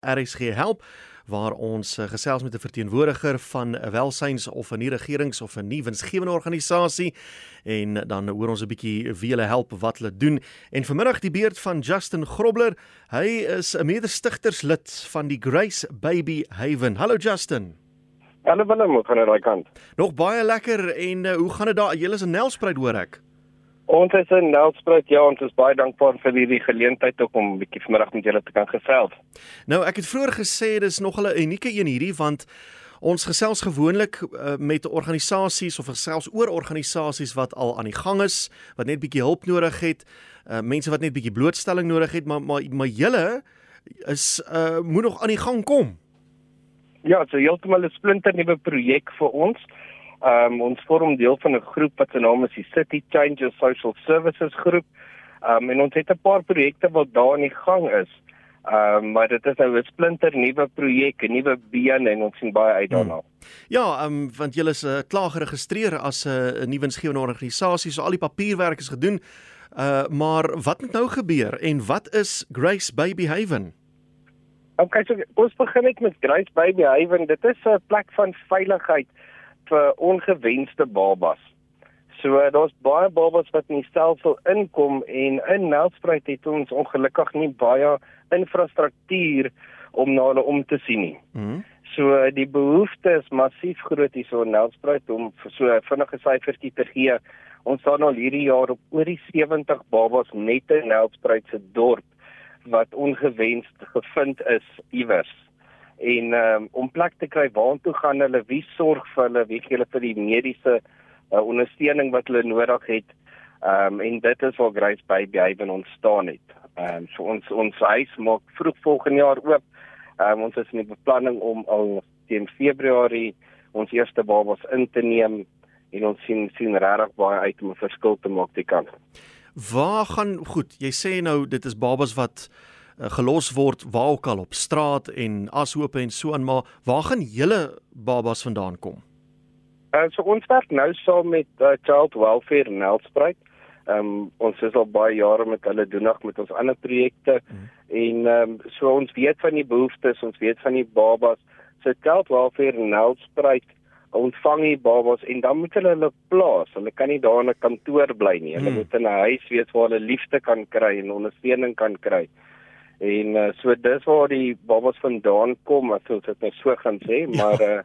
RSG help waar ons uh, gesels met 'n verteenwoordiger van 'n welsyns of 'n nie regerings of 'n nie winsgewende organisasie en dan hoor ons 'n bietjie wie hulle help, wat hulle doen. En vanmiddag die beurt van Justin Grobler. Hy is 'n mede-stigterslid van die Grace Baby Haven. Hallo Justin. Hallo Willem, hoe gaan dit daai kant? Nog baie lekker en uh, hoe gaan dit daar? Julle is in Nelspruit hoor ek. Ons is in Nelspruit, ja, ons is baie dankbaar vir hierdie geleentheid ook om 'n bietjie vanmiddag met julle te kan gesels. Nou, ek het vroeër gesê dis nog 'n unieke een hierdie want ons gesels gewoonlik uh, met organisasies of gesels oor organisasies wat al aan die gang is, wat net bietjie hulp nodig het, uh, mense wat net bietjie blootstelling nodig het, maar maar maar julle is uh moet nog aan die gang kom. Ja, so heeltemal 'n splinter nuwe projek vir ons. Ehm um, ons vorm deel van 'n groep wat se naam is die City Changes Social Services groep. Ehm um, en ons het 'n paar projekte wat daar aan die gang is. Ehm um, maar dit is nou 'n splinter nuwe projek, 'n nuwe been en ons sien baie uit daarna. Hmm. Ja, ehm um, want julle is uh, klaar geregistreer as 'n uh, nuwe insgewende organisasie, so al die papierwerk is gedoen. Uh maar wat moet nou gebeur en wat is Grace Baby Haven? Okay, so ons begin net met Grace Baby Haven. Dit is 'n plek van veiligheid vir ongewenste babas. So daar's baie babas wat in die stelsel inkom en in Nelspruit het ons ongelukkig nie baie infrastruktuur om na hulle om te sien nie. Mm. So die behoefte is massief groot hier so in Nelspruit om so vinnige syfertjie te gee. Ons staan al hierdie jaar op oor die 70 babas net in Nelspruit se dorp wat ongewenst gevind is iewers en um, om plek te kry waartoe gaan hulle wie sorg vir hulle wie gee hulle vir die mediese uh, ondersteuning wat hulle nodig het? Um, en dit is waar Grace Baby Haven ontstaan het. Um, so ons ons huis maak vroeg volgende jaar oop. Um, ons is in die beplanning om al teen Februarie ons eerste babas in te neem en ons sien sien regtig baie uit om 'n verskil te maak die kant Waar gaan goed jy sê nou dit is babas wat gelos word waar ook al op straat en ashope en so aan maar waar gaan julle babas vandaan kom? Uh, so ons werk nou saam met uh, Child Welfare Nelspruit. Ehm um, ons is al baie jare met hulle doenig met ons ander projekte hmm. en ehm um, so ons weet van die behoeftes, ons weet van die babas. So Child Welfare Nelspruit ontvang die babas en dan moet hulle hulle plaas. Hulle kan nie daar in 'n kantoor bly nie. Hulle hmm. moet in 'n huis wees waar hulle liefde kan kry en ondersteuning kan kry. En uh, so dis waar die babas vandaan kom as ons dit nou so gaan sê, ja. maar uh,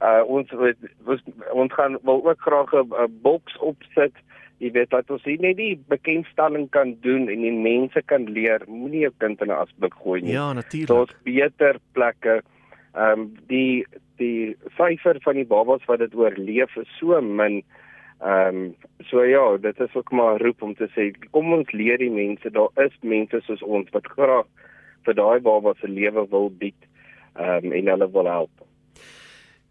uh ons ons, ons gaan wel ook graag 'n boks opsit. Jy weet dat ons hier net die bekendstelling kan doen en die mense kan leer, moenie jou kind in 'n asblik gooi nie. Ja, natuurlik. Daar's beter plekke. Ehm um, die die syfer van die babas wat dit oorleef is so min. Ehm um, so ja, dit is ook maar 'n roep om te sê kom ons leer die mense, daar is mense soos ons wat graag vir daai baba se lewe wil bied ehm um, en hulle wil help.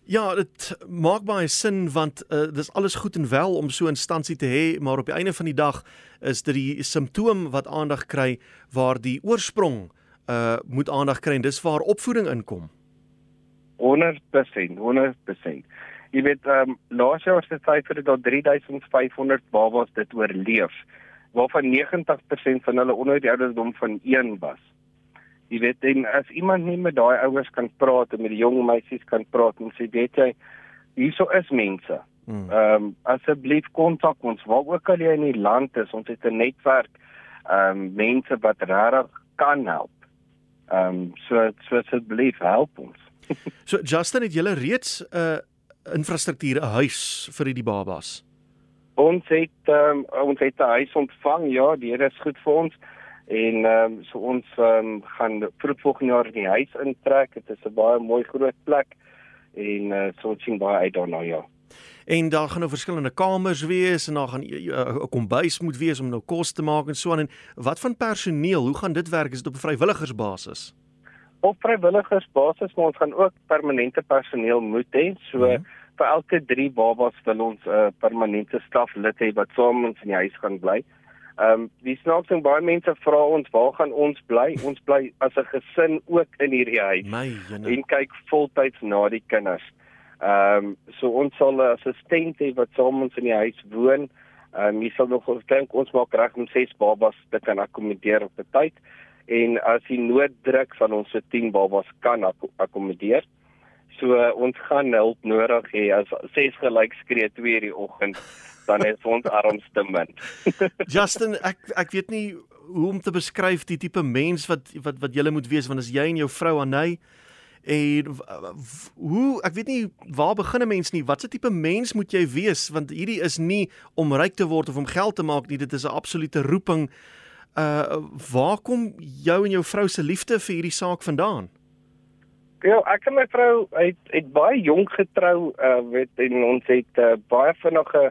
Ja, dit maak baie sin want uh, dis alles goed en wel om so 'n instansie te hê, maar op die einde van die dag is dit die simptoom wat aandag kry waar die oorsprong uh moet aandag kry en dis waar opvoeding inkom. 100%, 100%. Jy weet, ehm um, laas jaar was dit syfer dat 3500 babas dit oorleef, waarvan 90% van hulle onder die ouderdom van 1 was. Jy weet, en as iemand nie met daai ouers kan praat en met die jong meisies kan praat en sê weet jy, hierso is mense. Hmm. Ehm um, asseblief kontak ons waar ook al jy in die land is, ons het 'n netwerk ehm um, mense wat regtig kan help. Ehm um, so so asseblief help ons. so Justin het julle reeds 'n uh, infrastruktuur 'n huis vir hierdie babas? Ons het um, ons het 'n huis ontvang. Ja, die Here is goed vir ons. En ehm um, so ons um, gaan vroeg volgende jaar in die huis intrek. Dit is 'n baie mooi groot plek en uh, so sien baie uit daarna ja. En daar gaan nou verskillende kamers wees en daar gaan 'n uh, kombuis moet wees om nou kos te maak en so aan en wat van personeel? Hoe gaan dit werk? Is dit op 'n vrywilligersbasis? op vrywilligersbasis maar ons gaan ook permanente personeel moet hê. So mm -hmm. Vir elke 3 babas wil ons 'n uh, permanente staflid hê wat saam ons in die huis gaan bly. Ehm um, die snaaks en baie mense vra ons waar gaan ons bly? Ons bly as 'n gesin ook in hierdie huis. My, en kyk voltyds na die kinders. Ehm um, so ons sal 'n assistent hê wat saam ons in die huis woon. Ehm um, jy sal nog dink ons maak reg om 6 babas te kan akkommodeer op 'n tyd en as die nooddruk van ons se 10 babas kan ak akkommodeer. So uh, ons gaan hulp nodig hê. As ses gelyk skree 2 die oggend dan is ons arms te min. Justin, ek ek weet nie hoe om te beskryf die tipe mens wat wat wat jy moet wees want as jy en jou vrou Anay en hoe ek weet nie waar begin 'n mens nie? Watse tipe mens moet jy wees? Want hierdie is nie om ryk te word of om geld te maak nie dit is 'n absolute roeping. Uh waar kom jou en jou vrou se liefde vir hierdie saak vandaan Ja, ek en my vrou het het baie jonk getrou, uh weet en ons het uh, baie vinnige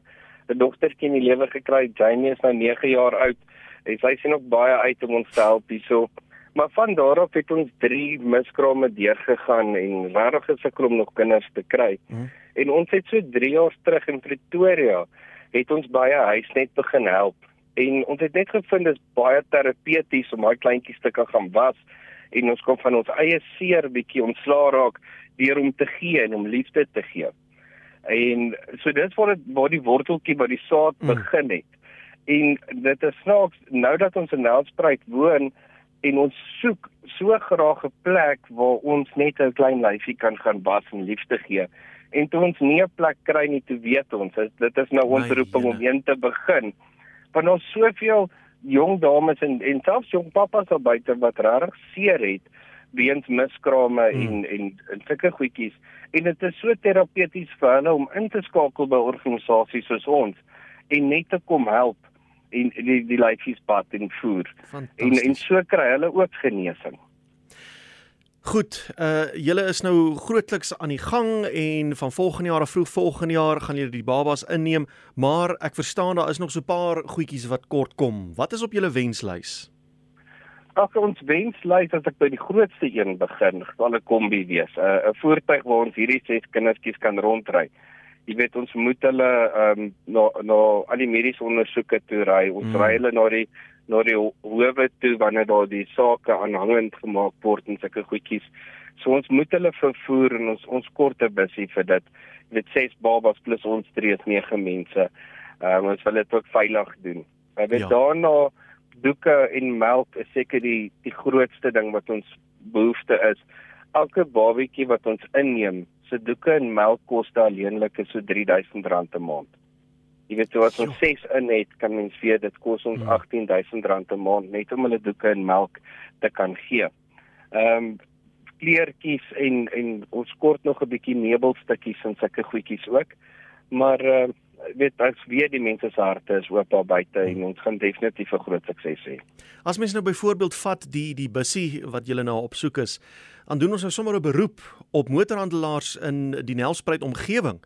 'n dogtertjie in die lewe gekry. Jamie is nou 9 jaar oud. En sy sien ook baie uit om ons te help hierso. Maar van daar af het ons 3 miskrame deurgegaan en regtig gesukkel om nog kinders te kry. Hmm. En ons het so 3 jaar terug in Pretoria het ons baie huisnet begin help. En ons het net gevind dit is baie terapeuties om daai kleintjies te kan gaan was en ons kom van ons eie seer bietjie ontslaa raak deur om te gee en om liefde te gee. En so dis waar dit waar die worteltjie by die saad mm. begin het. En dit is snaaks nou dat ons in Nelspruit woon en ons soek so graag 'n plek waar ons net 'n klein lyfie kan gaan was en liefde gee. En toe ons nie 'n plek kry nie, toe weet ons dit is nou ons roeping om een te begin. Want ons soveel jong dames en en selfs jong pappas daar buite wat regtig seer het weens miskrame hmm. en en en sulke goedjies. En dit is so terapeuties vir hulle om in te skakel by organisasies soos ons en net te kom help en die die lyfies pad en voer. En en so kry hulle ook genesing Goed, uh julle is nou grootliks aan die gang en van volgende jaar of vroeg volgende jaar gaan julle die babas inneem, maar ek verstaan daar is nog so 'n paar goedjies wat kort kom. Wat is op julle wenslys? Ag ons wenslys as ek by die grootste een begin, sal 'n kombi wees. 'n uh, 'n voertuig waar ons hierdie ses kindertjies kan rondry. Jy weet ons moet hulle ehm um, na na al die mediese ondersoeke toe ry. Ons mm. ry hulle na die na die hoewe toe wanneer daar die sake aanhangend gemaak word en sulke goedjies. So ons moet hulle vervoer en ons ons korte busie vir dit. Dit ses babas plus ons drie is nege mense. Ehm um, ons wil dit ook veilig doen. Ek weet ja. daarna doeke en melk is seker die die grootste ding wat ons behoefte is. Elke babatjie wat ons inneem, se doeke en melk koste alleenlik is so R3000 'n maand. Jy weet so as ons 6 in het, kan mens weet dit kos ons R18000 hmm. 'n maand net om hulle doeke en melk te kan gee. Ehm um, kleertjies en en ons kort nog 'n bietjie meubelstukkies en sulke goedjies ook. Maar ehm uh, weet as weer die mense se harte is oop daar buite en ons gaan definitief 'n groot sukses hê. As mens nou byvoorbeeld vat die die bussie wat jy nou op soek is, dan doen ons nou sommer 'n beroep op motorhandelaars in die Nelspruit omgewing.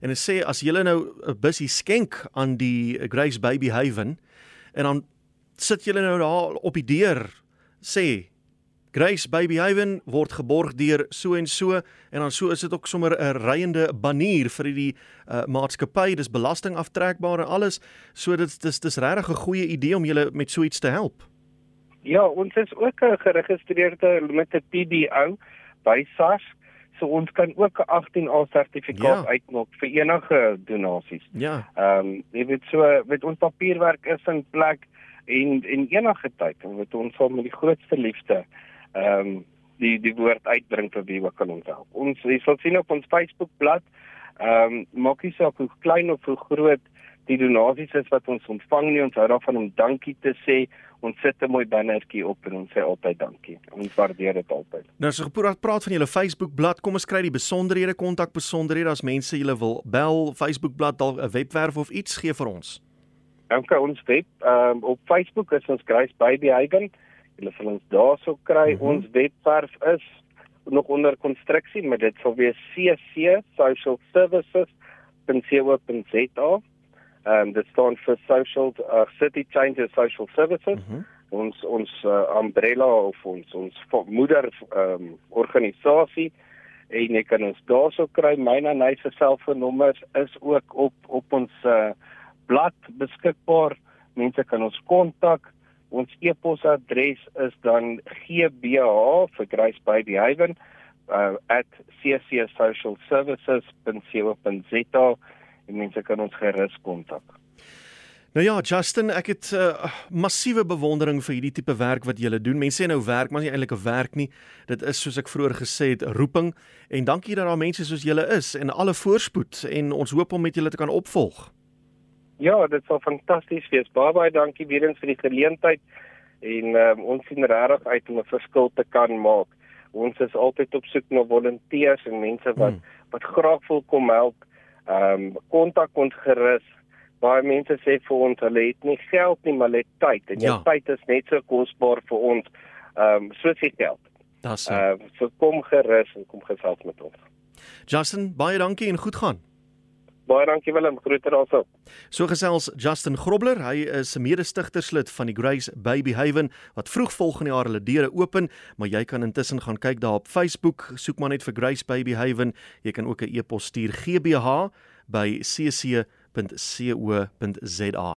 En dit sê as jy nou 'n bussie skenk aan die Grace Baby Haven en dan sit jy nou daar op die deur sê Grace Baby Haven word geborg deur so en so en dan so is dit ook sommer 'n reiende banier vir die uh, maatskappy. Dis belasting aftrekbaar en alles. So dit dis dis regtig 'n goeie idee om julle met so iets te help Ja ons is ook 'n geregistreerde met 'n PBO by SARS so ons kan ook 'n 18A sertifikaat ja. uitmaak vir enige donasies. Ja. Ehm um, jy weet so met ons papierwerk is in plek en en enige tyd en wat ons sal met die grootste liefde ehm um, die die woord uitbring vir wie ook kan ons help. Ons jy sal sien op ons Facebook bladsy ehm um, maak nie saak hoe klein of hoe groot die donasies is wat ons ontvang nie ons hou daarvan om dankie te sê ons sit 'n mooi bannertjie op en ons sê altyd dankie. Ons waardeer dit altyd. Nou as jy gepraat praat van julle Facebook bladsy, kom ons kry die besonderhede, kontak besonderhede as mense julle wil bel, Facebook bladsy dalk 'n webwerf of iets gee vir ons. Dankie ons web um, op Facebook is ons Grace Baby Haven. Julle sal ons daarso kry. Mm -hmm. Ons webwerf is nog onder konstruksie, maar dit sal wees cc social services.co.za. Ehm um, dit staan vir social uh, city changes social services. Mm -hmm. Ons ons uh, umbrella of ons ons moeder ehm um, organisasie en jy kan ons daarso kry. Myne en hy se selfoonnommers is ook op op ons uh, blad beskikbaar. Mense kan ons kontak. Ons e-posadres is dan gbh vir Grace Baby Haven uh, @ccsocialservices.co.za en mense kan ons gerus kontak. Nou ja, Justin, ek het 'n uh, massiewe bewondering vir hierdie tipe werk wat julle doen. Mense sê nou werk, maar nie eintlik 'n werk nie. Dit is soos ek vroeër gesê het, roeping. En dankie dat daar mense soos julle is en alle voorspoed en ons hoop om met julle te kan opvolg. Ja, dit sal fantasties wees. Baie baie dankie weer eens vir die geleentheid en um, ons sien regtig uit om 'n verskil te kan maak. Ons is altyd op soek na volonteërs en mense wat hmm. wat graag wil kom help. Ehm um, kontak ons gerus baie mense sê vir ons hulle het nie geld nie, maar hulle het tyd en jou ja. tyd is net so kosbaar vir ons ehm um, soos die geld. Dis. Ehm uh, so kom gerus en kom gesels met ons. Justin, baie dankie en goed gaan. Baie dankie Willem, groete daarso. So gesels Justin Grobler, hy is 'n mede-stigterslid van die Grace Baby Haven wat vroeg volgende jaar hulle deure open, maar jy kan intussen gaan kyk daar op Facebook, soek maar net vir Grace Baby Haven. Jy kan ook 'n e-pos stuur GBH by cc www.co.za